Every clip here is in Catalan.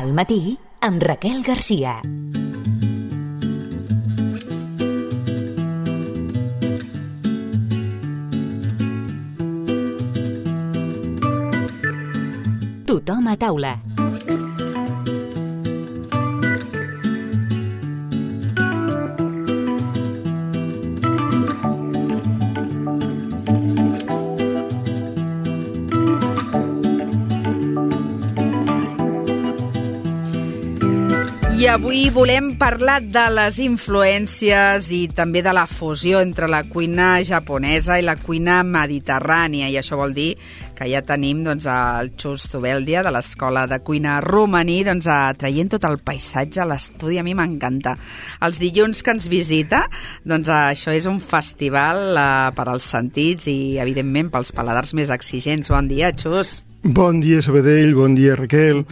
al matí amb Raquel Garcia. Tothom a taula. I avui volem parlar de les influències i també de la fusió entre la cuina japonesa i la cuina mediterrània. I això vol dir que ja tenim doncs, el Xus Zubeldia de l'Escola de Cuina Romaní doncs, traient tot el paisatge a l'estudi. A mi m'encanta. Els dilluns que ens visita, doncs això és un festival eh, per als sentits i, evidentment, pels paladars més exigents. Bon dia, Xus. Bon dia, Sabadell, bon dia, Raquel.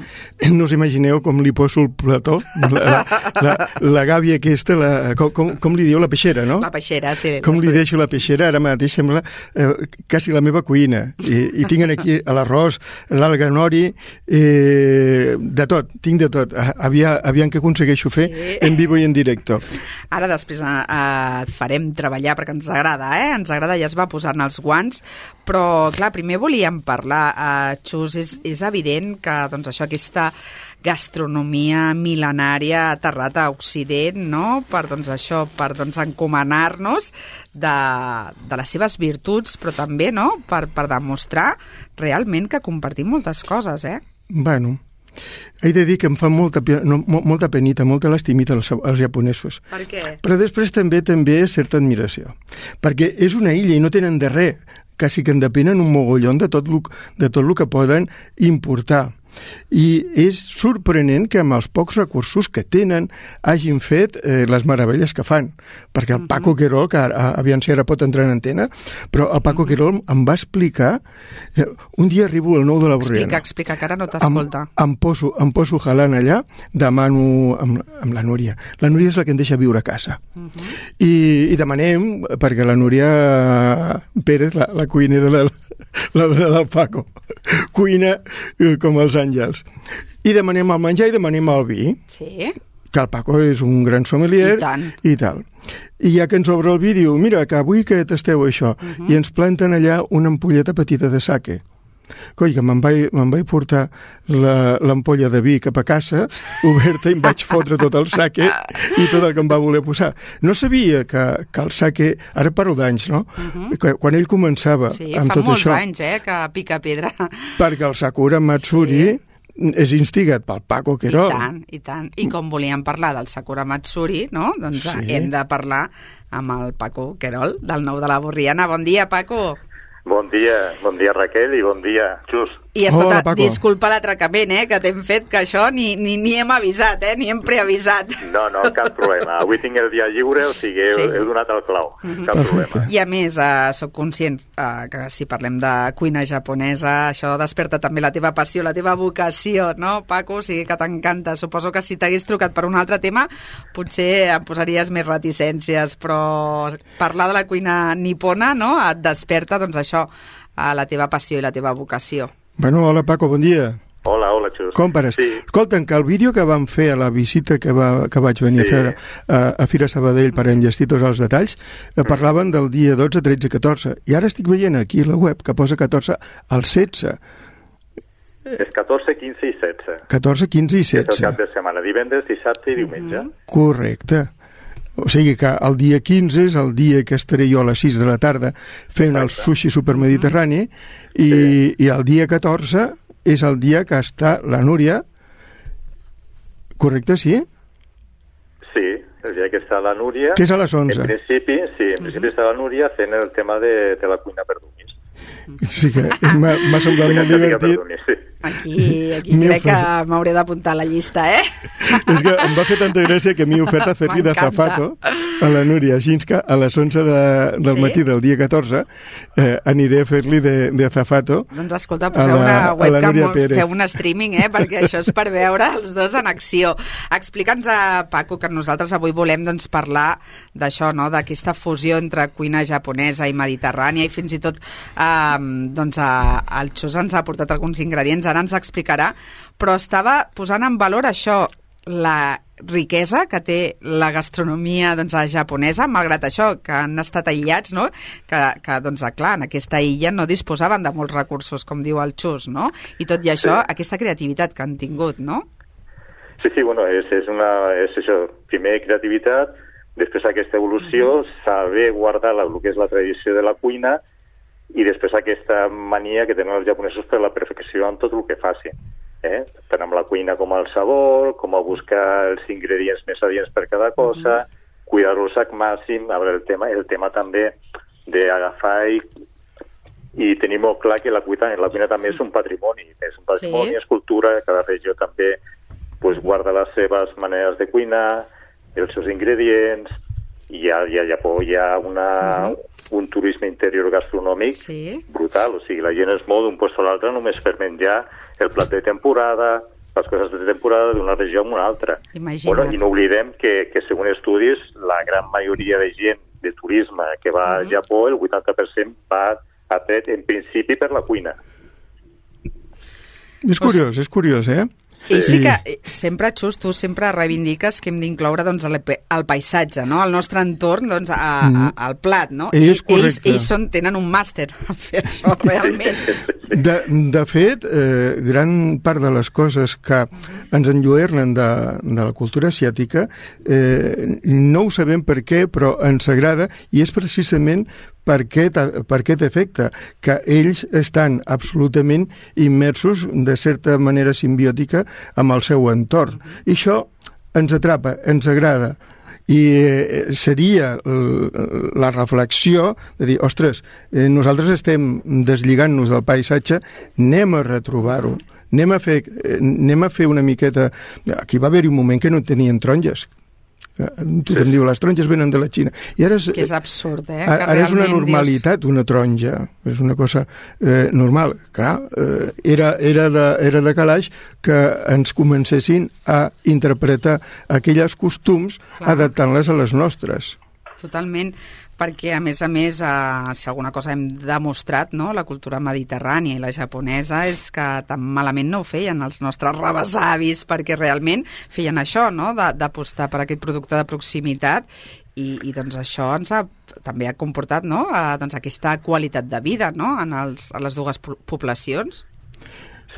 No us imagineu com li poso el plató, la, la, la, la gàbia aquesta, la, com, com, com li diu, la peixera, no? La peixera, sí. Com li deixo la peixera, ara mateix sembla eh, quasi la meva cuina. I, i tinc aquí l'arròs, l'alga nori, eh, de tot, tinc de tot. Aviam, aviam que aconsegueixo fer sí. en vivo i en directo. Ara després eh, et farem treballar perquè ens agrada, eh? Ens agrada, ja es va posant els guants, però, clar, primer volíem parlar... Eh, Xus, és, és evident que doncs, això, aquesta gastronomia mil·lenària ha aterrat a Occident, no?, per, doncs, això, per doncs, encomanar-nos de, de les seves virtuts, però també, no?, per, per demostrar realment que compartim moltes coses, eh? Bueno, he de dir que em fa molta, no, molta penita, molta lastimita als, als japonesos. Per què? Però després també també certa admiració. Perquè és una illa i no tenen de res quasi que en depenen un mogollon de tot, lo, de tot el que poden importar. I és sorprenent que amb els pocs recursos que tenen hagin fet eh, les meravelles que fan. Perquè el Paco Querol, que ara, aviam si ara pot entrar en antena, però el Paco Querol em va explicar... Un dia arribo al nou de la Borriana. Explica, explica, que ara no t'escolta. Em, em, poso, em poso jalant allà, demano amb, amb la Núria. La Núria és la que em deixa viure a casa. Uh -huh. I, I demanem, perquè la Núria Pérez, la, la cuinera del, la dona del Paco, cuina eh, com els àngels. I demanem el menjar i demanem el vi. Sí. Que el Paco és un gran sommelier I tant. i tal. I ja que ens obre el diu, mira, que avui que tasteu això, uh -huh. i ens planten allà una ampolleta petita de sake. Coi, que me'n vaig, me vaig portar l'ampolla de vi cap a casa, oberta, i em vaig fotre tot el sake i tot el que em va voler posar. No sabia que, que el sake... Ara parlo d'anys, no? Uh -huh. quan ell començava sí, amb tot molts això... anys, eh, que pica pedra. Perquè el Sakura Matsuri... Sí és instigat pel Paco Querol. I tant, i tant. I com volíem parlar del Sakura Matsuri, no? doncs sí. hem de parlar amb el Paco Querol, del nou de la Borriana. Bon dia, Paco. Bon dia, bon dia Raquel i bon dia Xus. I escolta, Hola, disculpa l'atracament eh, que t'hem fet, que això ni, ni, ni hem avisat, eh, ni hem preavisat. No, no, cap problema. Avui tinc el dia lliure, o sigui, sí. he, he donat el clau. Mm -hmm. Cap problema. I a més, eh, sóc conscient eh, que si parlem de cuina japonesa, això desperta també la teva passió, la teva vocació, no, Paco? O sigui, que t'encanta. Suposo que si t'hagués trucat per un altre tema, potser em posaries més reticències, però parlar de la cuina nipona, no?, et desperta, doncs això, a la teva passió i la teva vocació. Bueno, hola Paco, bon dia. Hola, hola, Xus. Com pares? Sí. Escolta'm, que el vídeo que vam fer a la visita que, va, que vaig venir sí. a fer a, a Fira Sabadell per enllestir tots els detalls, mm. parlaven del dia 12, 13, 14. I ara estic veient aquí la web que posa 14 al 16. És 14, 15 i 16. 14, 15 i 16. És el cap de setmana, divendres, dissabte i diumenge. Mm -hmm. Correcte. O sigui que el dia 15 és el dia que estaré jo a les 6 de la tarda fent Exacte. el sushi supermediterrani i, sí. i el dia 14 és el dia que està la Núria correcte, sí? Sí, el dia que està la Núria que és a les 11 en principi, sí, en principi uh -huh. està la Núria fent el tema de, de la cuina per dumis sí que m'ha semblat molt divertit sí. Aquí, aquí crec que m'hauré d'apuntar a la llista, eh? És que em va fer tanta gràcia que m'he ofert a fer-li de zafato a la Núria, que a les 11 de, del sí? matí del dia 14 eh, aniré a fer-li de, de zafato Doncs escolta, poseu una webcam, feu un streaming, eh? Perquè això és per veure els dos en acció. Explica'ns a Paco que nosaltres avui volem doncs, parlar d'això, no? d'aquesta fusió entre cuina japonesa i mediterrània i fins i tot eh, doncs, a, el Xus ens ha portat alguns ingredients, ara ens explicarà, però estava posant en valor això, la riquesa que té la gastronomia doncs, japonesa, malgrat això, que han estat aïllats, no? que, que doncs, clar, en aquesta illa no disposaven de molts recursos, com diu el Xus, no? i tot i això, sí. aquesta creativitat que han tingut, no? Sí, sí, bueno, és, és, una, és això, primer creativitat, després aquesta evolució, uh -huh. saber guardar la, el que és la tradició de la cuina i després aquesta mania que tenen els japonesos per la perfecció en tot el que facin eh? tant amb la cuina com el sabor, com a buscar els ingredients més adients per cada cosa, mm -hmm. cuidar-los al màxim, a veure, el tema, el tema també d'agafar i, i tenir molt clar que la cuina, la cuina també és un patrimoni, és un patrimoni, sí. és cultura, cada regió també pues, guarda les seves maneres de cuinar, els seus ingredients, i a, i a Japó hi ha una, uh -huh. Un turisme interior gastronòmic sí. brutal, o sigui, la gent es mou d'un lloc a l'altre només per menjar el plat de temporada, les coses de temporada d'una regió a una altra. Bueno, I no oblidem que, que, segons estudis, la gran majoria de gent de turisme que va uh -huh. al Japó, el 80% va atret en principi per la cuina. És curiós, és curiós, eh? I sí que eh, sempre, Xus, tu sempre reivindiques que hem d'incloure doncs, el, el paisatge, no? el nostre entorn doncs, a, a, mm. al plat. No? I, és ells, ells són, tenen un màster a fer això, realment. De, de fet, eh, gran part de les coses que ens enlluernen de, de la cultura asiàtica eh, no ho sabem per què, però ens agrada i és precisament per aquest, per aquest efecte, que ells estan absolutament immersos de certa manera simbiòtica amb el seu entorn. I això ens atrapa, ens agrada, i eh, seria la reflexió de dir, ostres, eh, nosaltres estem deslligant-nos del paisatge, anem a retrobar-ho, anem a fer, eh, anem a fer una miqueta... Aquí va haver-hi un moment que no tenien taronges, tothom sí. diu les taronges venen de la Xina i ara és, que és absurd eh? ara, ara és una normalitat dius... una taronja és una cosa eh, normal clar, eh, era, era, de, era de calaix que ens comencessin a interpretar aquelles costums adaptant-les a les nostres Totalment perquè, a més a més, eh, si alguna cosa hem demostrat, no?, la cultura mediterrània i la japonesa és que tan malament no ho feien els nostres rebesavis, perquè realment feien això, no?, d'apostar per aquest producte de proximitat i, i doncs això ens ha, també ha comportat no? a, doncs, aquesta qualitat de vida no? en, els, en les dues poblacions.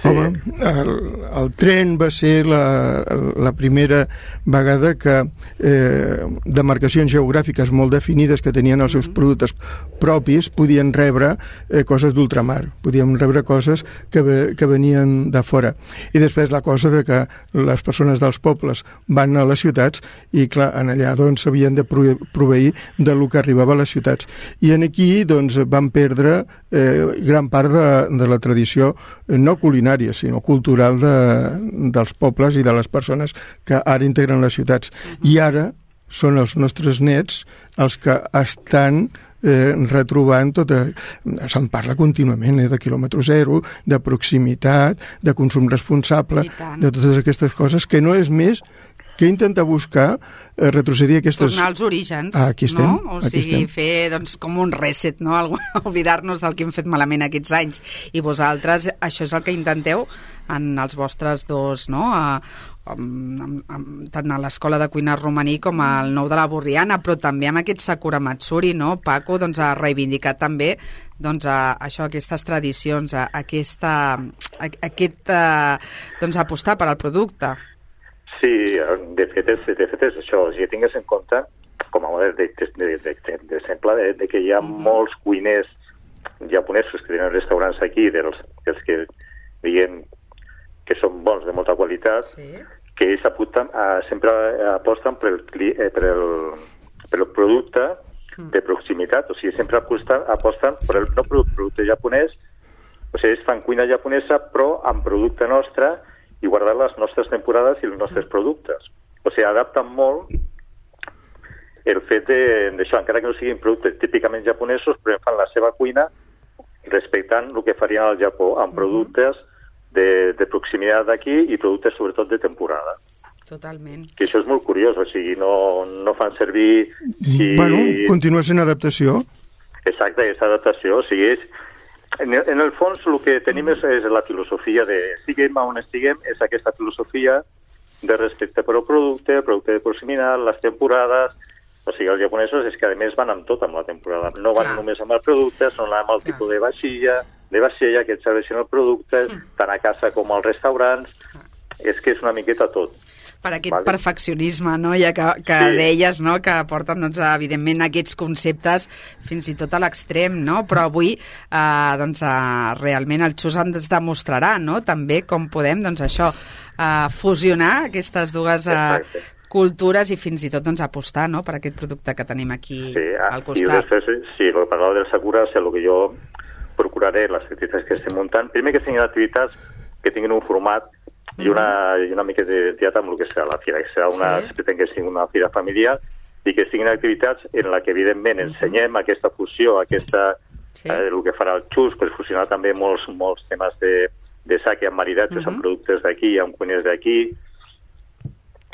Sí. Home, el, el tren va ser la, la primera vegada que eh, demarcacions geogràfiques molt definides que tenien els seus mm-hmm. productes propis podien rebre eh, coses d'ultramar, podien rebre coses que, ve, que venien de fora. I després la cosa de que les persones dels pobles van a les ciutats i, clar, en allà doncs s'havien de proveir de lo que arribava a les ciutats. I en aquí doncs van perdre eh, gran part de, de la tradició no culinària originària, sinó cultural de, dels pobles i de les persones que ara integren les ciutats. I ara són els nostres nets els que estan eh, retrobant tota... Se'n parla contínuament eh, de quilòmetre zero, de proximitat, de consum responsable, de totes aquestes coses, que no és més que intenta buscar eh, retrocedir aquestes... Tornar als orígens, ah, aquí estem, no? O aquí sigui, estem. fer doncs, com un reset, no? Oblidar-nos del que hem fet malament aquests anys. I vosaltres, això és el que intenteu en els vostres dos, no? A, amb, amb, amb, tant a l'escola de cuina romaní com al nou de la Borriana, però també amb aquest Sakura Matsuri, no? Paco doncs, ha reivindicat també doncs, a, això, aquestes tradicions, a, aquesta, a, aquest, a, doncs, apostar per al producte. Sí, de fet és, de fet és això. Si tingués en compte, com a model d'exemple, de, de, de, de, que hi ha mm molts cuiners japonesos que tenen restaurants aquí, dels, dels que diguem que són bons, de molta qualitat, sí. que ells apunten, a, sempre aposten per el, per el, per el producte mm. de proximitat, o sigui, sempre aposten, aposten per el no producte japonès, o sigui, ells fan cuina japonesa, però amb producte nostre, i guardar les nostres temporades i els nostres productes. O sigui, adapten molt el fet d'això, encara que no siguin productes típicament japonesos, però fan la seva cuina respectant el que farien al Japó, amb productes de, de proximitat d'aquí i productes sobretot de temporada. Totalment. Que això és molt curiós, o sigui, no, no fan servir... Si... Bueno, continua sent adaptació. Exacte, és adaptació, o sigui, és, en, el- en el fons el que tenim és, és la filosofia de estiguem on estiguem, és aquesta filosofia de respecte per al producte, producte de proximitat, les temporades... O sigui, els japonesos és que a més van amb tot amb la temporada. No van Clar. només amb el producte, són amb el tipus de vaixilla, de vaixella que et serveixen el producte, tant a casa com als restaurants. És que és una miqueta tot. Per aquest Vale. perfeccionisme, no? Ja que, que Sí. deies, no?, que porten, doncs, evidentment, aquests conceptes fins i tot a l'extrem, no? Però avui, eh, doncs, eh, realment el Xus ens demostrarà, no?, també com podem, doncs, això, eh, fusionar aquestes dues eh, Exacte. cultures i fins i tot, doncs, apostar, no?, per aquest producte que tenim aquí Sí, ah, al I costat. després, sí, el que parlava del Sakura, el que jo procuraré, les activitats que estem muntant, primer que siguin activitats que tinguin un format i una, i una mica d'identitat amb el que serà la fira, que serà una, Sí. que sigui una fira familiar i que siguin activitats en la que, evidentment, ensenyem aquesta fusió, aquesta, Sí. eh, el que farà el xus, per fusionar també molts, molts temes de, de saque amb maridatges, amb productes d'aquí, amb cuiners d'aquí,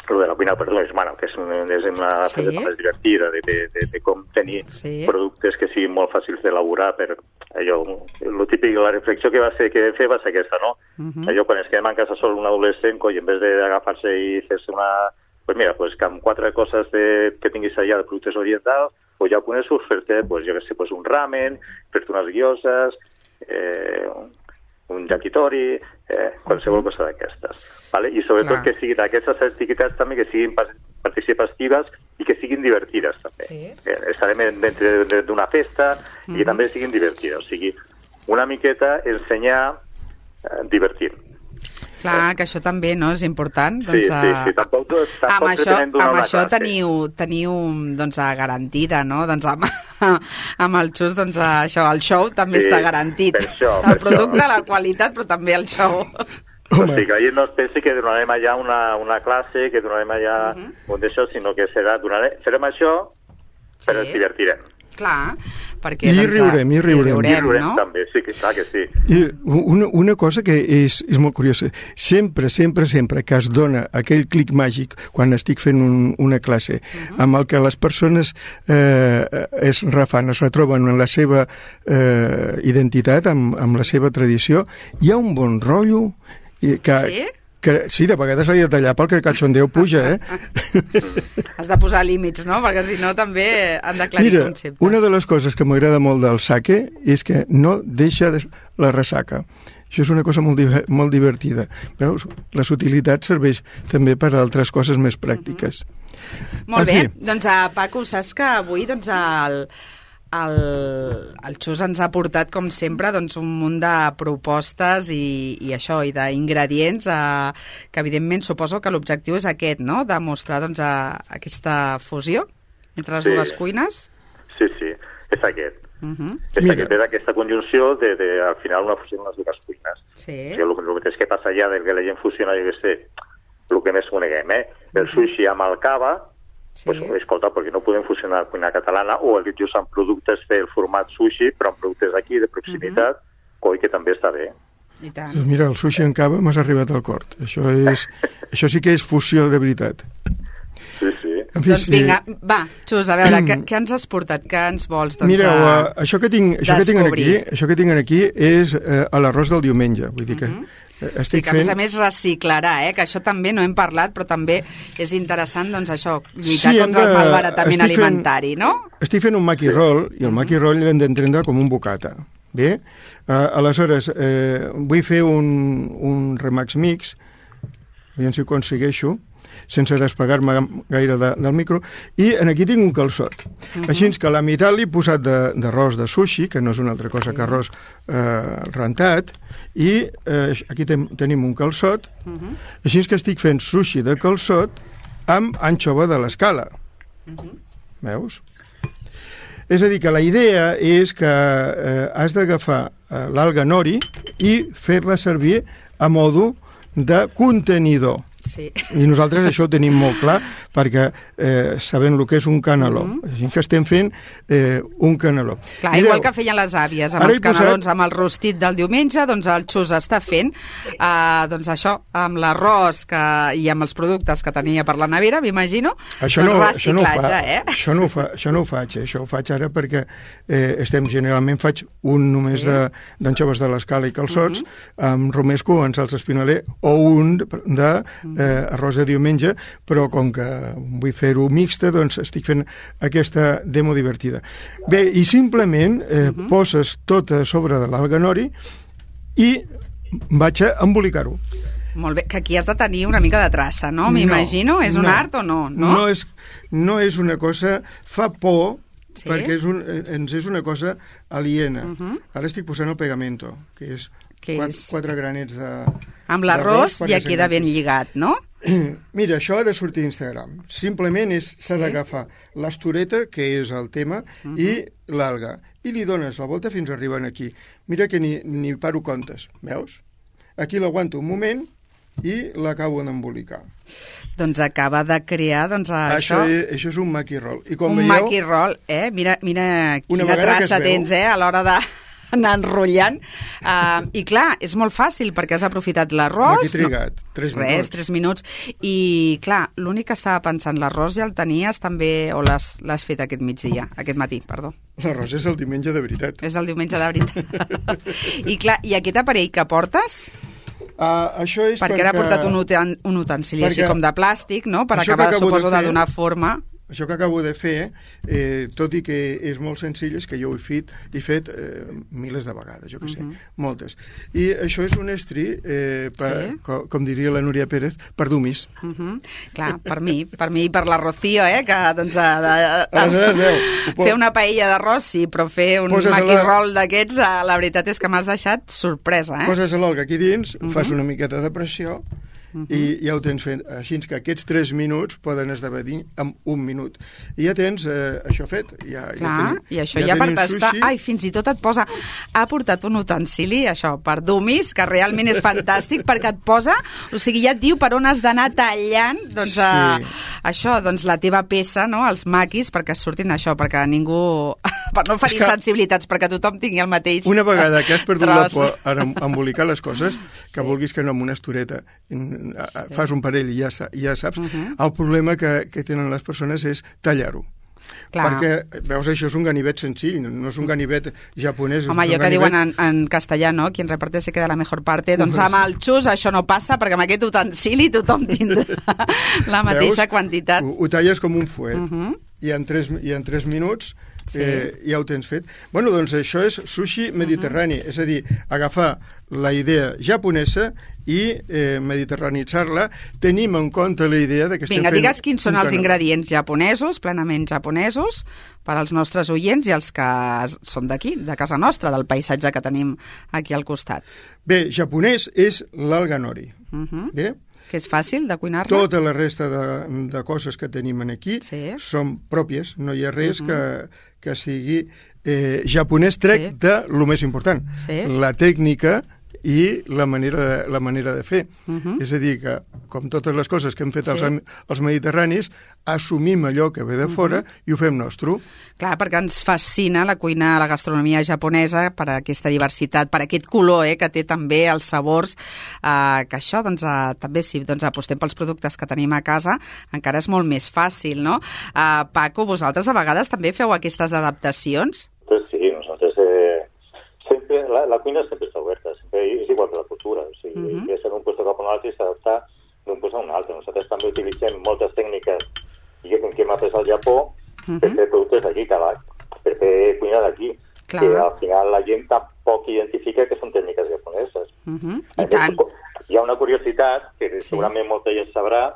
lo de la cuina, bueno, que és, és una Sí. faceta més divertida de, de, de, de com tenir Sí. productes que siguin molt fàcils d'elaborar per allò, el típic, la reflexió que va ser que fer va ser aquesta, no? Allò, quan es quedem en casa sol un adolescent, coi, en vez d'agafar-se i fer-se una... Pues mira, pues que amb quatre coses de, que tinguis allà de productes orientals o japonesos, fer-te, pues, jo què sé, pues un ramen, fer-te unes guioses, eh, un yakitori, eh, qualsevol cosa d'aquestes. Vale? I sobretot Clar. que siguin aquestes activitats també que siguin participatives i que siguin divertides també. Sí. Eh, estarem dintre de- d'una festa i que també siguin divertides. O sigui, una miqueta ensenyar eh, divertir. Clar, que això també no és important. Sí, Doncs, sí, eh, sí, tampoc- tampoc amb això, amb això classe. teniu, teniu doncs, garantida, no? Doncs amb, amb el xus, doncs, això, el show també Sí, està garantit. per això, el per producte, això. la qualitat, però també el show. O sigui, gent no es pensi que donarem allà una, una classe, que donarem allà Mhm. un d'això, sinó que serà, donarem, farem això, però Sí. ens divertirem. Clar, perquè... I doncs, eh, riurem, i riurem. I riurem, riurem no? també, sí, que, clar que sí. I una, una cosa que és, és molt curiosa, sempre, sempre, sempre que es dona aquell clic màgic quan estic fent un, una classe, amb el que les persones eh, es refan, es retroben en la seva eh, identitat, amb, amb la seva tradició, hi ha un bon rotllo i que, Sí? Que sí, de vegades l'he de tallar perquè el cachondeo puja, eh? Has de posar límits, no? Perquè si no també han d'aclarir Mira, conceptes. una de les coses que m'agrada molt del sake és que no deixa de- la ressaca. Això és una cosa molt, molt divertida. Veus? La sutilitat serveix també per a altres coses més pràctiques. Molt En bé, fi. doncs uh, Paco, saps que avui doncs, el, el, el Xus ens ha portat, com sempre, doncs, un munt de propostes i, i això, i d'ingredients uh, que, evidentment, suposo que l'objectiu és aquest, no?, de mostrar doncs, a, aquesta fusió entre les Sí. dues cuines. Sí, sí, és aquest. Uh -huh. És Mira. aquest, és aquesta conjunció de, de, al final, una fusió en les dues cuines. Sí. O sigui, el, el mateix que passa allà del que la gent fusiona, jo què sé, el que més coneguem, eh? El sushi amb el cava, Sí. pues, escolta, perquè no podem fusionar la cuina catalana o el just amb productes del format sushi, però amb productes aquí de proximitat, coi que també està bé. I tant. Doncs mira, el sushi en cava m'has arribat al cor. Això, és, això sí que és fusió de veritat. Sí, Doncs sí. vinga, va, Xus, a veure, què, què ens has portat? Què ens vols doncs, Mireu, a- uh, això que tinc, això que tinc aquí, això que tinc aquí és uh, a l'arròs del diumenge. Vull dir que uh Sí, estic que a fent... més a més reciclarà, eh? que això també no hem parlat, però també és interessant, doncs això, lluitar hem contra el de- malbaratament estic fent- alimentari, no? Estic fent un maqui roll i el maqui roll l'hem d'entendre com un bocata. Bé? Uh, aleshores, eh, vull fer un, un remax mix, aviam si ho aconsegueixo, sense despegar-me gaire de, del micro, i en aquí tinc un calçot. Uh -huh. Així que a la meitat l'he posat de- d'arròs de, de sushi, que no és una altra cosa que arròs eh, rentat, i eh, aquí ten, tenim un calçot, uh -huh. així que estic fent sushi de calçot amb anxova de l'escala. Uh -huh. Veus? És a dir, que la idea és que eh, has d'agafar eh, l'alga nori i fer-la servir a modo de contenidor. Sí. I nosaltres això ho tenim molt clar perquè eh, sabem el que és un caneló. Mm -hmm. Així que estem fent eh, un caneló. Clar, Mireu, igual que feien les àvies amb els he posat- amb el rostit del diumenge, doncs el Xus està fent eh, doncs això, amb l'arròs i amb els productes que tenia per la nevera, m'imagino, Això doncs no, això no ho fa, eh? això no ho fa, això no ho faig, eh? això ho faig ara perquè eh, estem generalment faig un només Sí. sí. de d'anxoves de l'escala i calçots uh -huh. amb romesco en salsa espinaler o un de eh, arròs de diumenge, però com que vull fer-ho mixta, doncs estic fent aquesta demo divertida. Bé, i simplement eh, uh -huh. poses tot a sobre de l'alga nori i vaig a embolicar-ho. Molt bé, que aquí has de tenir una mica de traça, no? M'imagino. És un no. art o no? No, No és, no és una cosa... Fa por, Sí? sí? perquè és un, eh, ens és una cosa aliena. Uh Mhm. -huh. Ara estic posant el pegamento, que és, Que quatre, és? quatre granets de... Amb l'arròs ja perquè queda ben lligat, no? Mira, això ha de sortir a Instagram. Simplement s'ha Sí? d'agafar l'estoreta, que és el tema, uh Mhm. -huh. i l'alga. I li dones la volta fins a arribar aquí. Mira que ni, ni paro comptes, veus? Aquí l'aguanto un moment i l'acabo d'embolicar. Doncs acaba de crear doncs, Això, això, és, això és un maqui roll. I com un veieu, maqui roll, eh? Mira, mira quina traça tens, eh? A l'hora de anar enrotllant. Uh, I clar, és molt fàcil perquè has aprofitat l'arròs. Aquí trigat tres Res, minuts. tres minuts. I, clar, l'únic que estava pensant, l'arròs ja el tenies també, o l'has fet aquest migdia, aquest matí, perdó. L'arròs és el diumenge de veritat. És el diumenge de veritat. I clar, i aquest aparell que portes, Uh, això és perquè perquè... ara ha portat un, uten, un utensili així Perquè com de plàstic, no?, per això acabar, de suposo, de fer- donar forma. Això que acabo de fer, eh, tot i que és molt senzill, és que jo ho he fet, he fet eh, milers de vegades, jo que sé, Mhm. moltes. I això és un estri, eh, per, Sí. com, com diria la Núria Pérez, per dumis. Uh -huh. Clar, per mi, per mi i per la Rocío, eh, que doncs ha de, Aleshores, veu, ho po- fer una paella d'arròs, sí, però fer un a la- maquirrol d'aquests, eh, la veritat és que m'has deixat sorpresa, eh? Poses l'olga aquí dins, Mhm. fas una miqueta de pressió, i ja ho tens fet. Així que aquests 3 minuts poden esdevenir en un minut. I ja tens eh, això fet. Ja, Clar, ja tenim, i això ja, per tenim tastar... sushi. Ai, fins i tot et posa... Ha portat un utensili, això, per dumis, que realment és fantàstic, perquè et posa... O sigui, ja et diu per on has d'anar tallant, doncs, Sí. eh, això, doncs, la teva peça, no?, els maquis, perquè surtin això, perquè ningú... per no ferir que- sensibilitats, perquè tothom tingui el mateix Una vegada que has perdut la tros. por a em- embolicar les coses, que vulguis que no amb una estoreta fas un parell i ja, ja saps, Mhm. el problema que, que tenen les persones és tallar-ho. Clar. Perquè, veus, això és un ganivet senzill, no- és un ganivet japonès. Home, allò un que ganivet... diuen en, en castellà, no? Quien reparte se queda la mejor parte. Doncs amb el xus això no passa, perquè amb aquest utensili tothom tindrà la mateixa Veus? quantitat. Ho, ho talles com un fuet. Mhm. I en 3, i en 3 minuts Sí. eh, ja ho tens fet. Bueno, doncs això és sushi mediterrani, Mhm. és a dir, agafar la idea japonesa i eh, mediterranitzar-la. Tenim en compte la idea de que estem Vinga, fent digues quins són els ingredients japonesos, plenament japonesos, per als nostres oients i els que són d'aquí, de casa nostra, del paisatge que tenim aquí al costat. Bé, japonès és l'alga nori. Uh -huh. Bé? Que és fàcil de cuinar-la? Tota la resta de, de coses que tenim aquí Sí. són pròpies, no hi ha res Mhm. uh -huh. que, que sigui eh, japonès trec Sí. de lo més important, Sí. la tècnica i la manera de, la manera de fer. Mhm. És a dir, que, com totes les coses que hem fet Sí. els, els mediterranis, assumim allò que ve de fora i ho fem nostre. Clar, perquè ens fascina la cuina, la gastronomia japonesa per aquesta diversitat, per aquest color eh, que té també els sabors, eh, que això, doncs, eh, també si doncs, apostem pels productes que tenim a casa, encara és molt més fàcil, no? Eh, Paco, vosaltres a vegades també feu aquestes adaptacions? Pues sí, nosotros eh, siempre, la, la cuina siempre está siempre es igual que la cultura, o sigui, uh Mhm. -huh. ser un puesto cap a un altre i s'adapta d'un puesto a un altre. Nosaltres també utilitzem moltes tècniques que, que hem après al Japó Mhm. per fer productes d'aquí, la- per fer cuina d'aquí, Clar. que al final la gent tampoc identifica que són tècniques japoneses. Uh -huh. A I tant. Hi ha una curiositat, que Sí. segurament molta gent sabrà,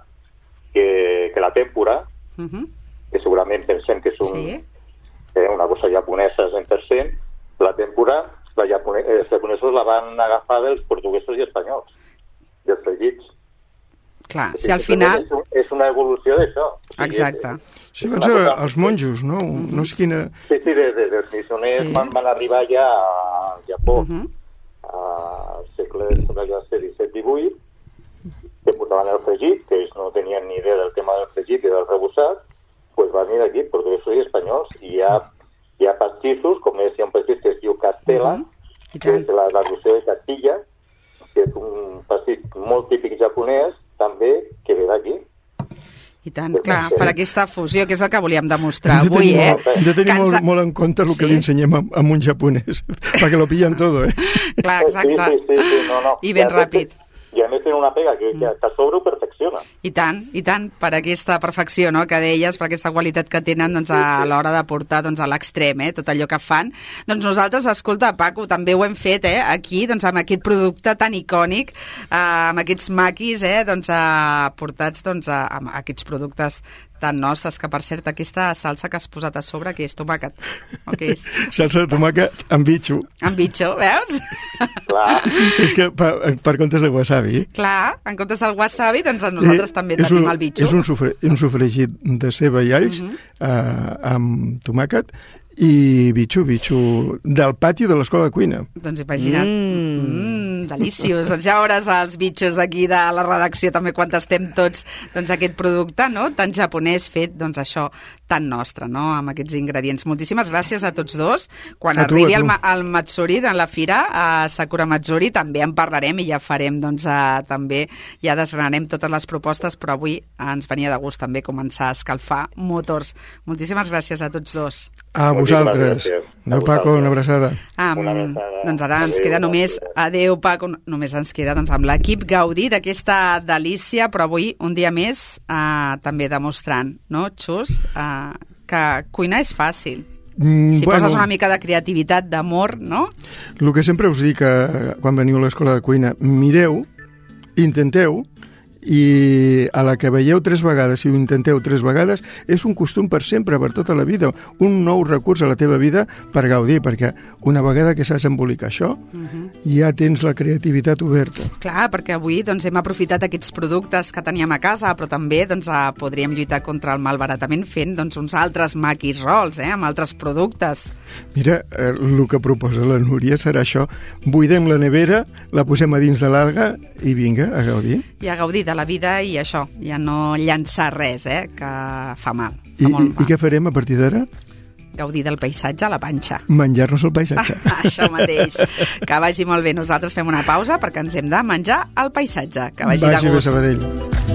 que, que la tèmpora, Uh -huh. que segurament pensem que és un, Sí. eh, una cosa japonesa 100%, la tempura, la japone eh, els japonesos la van agafar dels portuguesos i espanyols, dels fregits. Clar, si al final... És, un, és una evolució d'això. O sigui, Exacte. Sí, van ser els monjos, no? No sé quina... Sí, sí, des, des dels missioners Sí. van, van arribar ja a Japó Uh -huh. al segle, sembla que va ser 17-18, que portaban el fregit, que ells no tenien ni idea del tema del fregit i del rebusat, pues van venir aquí, porque yo soy español, y hi ha, pastissos, com és, hi ha un pastís que es diu Castela, Mhm. I que és la traducció de Castilla, que és un pastís molt típic japonès, també, que ve d'aquí. I tant, clar, per aquesta fusió, que és el que volíem demostrar de avui, tenir eh? molt, hem de tenir Que ens molt, molt en compte el que Sí. li ensenyem a, a un japonès, perquè lo pillen todo, eh? Clar, exacte. Sí, sí, sí, sí, no, no. I ben més- ràpid. I a més té una pega que, que, que a sobre ho perfecciona. I tant, i tant, per aquesta perfecció no, que deies, per aquesta qualitat que tenen doncs, a l'hora de portar doncs, a l'extrem eh, tot allò que fan. Doncs nosaltres, escolta, Paco, també ho hem fet eh, aquí doncs, amb aquest producte tan icònic, eh, amb aquests maquis eh, doncs, eh, portats doncs, a, amb aquests productes tan nostres, que per cert aquesta salsa que has posat a sobre, que és tomàquet, o què és? Salsa de tomàquet amb bitxo. Amb bitxo, veus? Clar, És que per, per comptes de wasabi... Clar, en comptes del wasabi, doncs nosaltres eh, també és tenim un, el bitxo. És un, sofre, un sofregit de ceba i alls Mhm. eh, amb tomàquet i bitxo, bitxo del pati de l'escola de cuina. Doncs imagina't. Mm. mm deliciós. doncs ja veuràs els bitxos d'aquí de la redacció també quan tastem tots doncs, aquest producte, no? Tan japonès fet, doncs això, tan nostre, no? Amb aquests ingredients. Moltíssimes gràcies a tots dos. Quan A arribi a tu. el, el Matsuri de la fira, a Sakura Matsuri, també en parlarem i ja farem, doncs, a, també, ja desgranarem totes les propostes, però avui ens venia de gust també començar a escalfar motors. Moltíssimes gràcies a tots dos. A vosaltres. gràcies. Adéu, Paco, una abraçada. Um, Una abraçada. doncs ara ens Adéu, queda només, adeu Paco, només ens queda doncs, amb l'equip Gaudí d'aquesta delícia, però avui un dia més uh, també demostrant, no, Xus, uh, que cuinar és fàcil. Mm, Si poses una mica de creativitat, d'amor, no? El que sempre us dic eh, quan veniu a l'escola de cuina, mireu, intenteu, i a la que veieu tres vegades, si ho intenteu tres vegades, és un costum per sempre, per tota la vida, un nou recurs a la teva vida per gaudir, perquè una vegada que saps embolicar això, ja tens la creativitat oberta. Clar, perquè avui doncs, hem aprofitat aquests productes que teníem a casa, però també doncs, podríem lluitar contra el malbaratament fent doncs, uns altres maquis rols, eh, amb altres productes. Mira, eh, el que proposa la Núria serà això. Buidem la nevera, la posem a dins de l'alga i vinga, a gaudir. I a gaudir de la vida i això, ja no llançar res, eh, que fa mal. Fa i, molt I mal. què farem a partir d'ara? Gaudir del paisatge a la panxa. Menjar-nos el paisatge. Això mateix. Que vagi molt bé. Nosaltres fem una pausa perquè ens hem de menjar el paisatge. Que vagi, Vagi de bé, gust. Sabadell.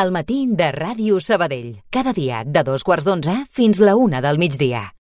El matí de Ràdio Sabadell. Cada dia de dos quarts d'onze fins la una del migdia.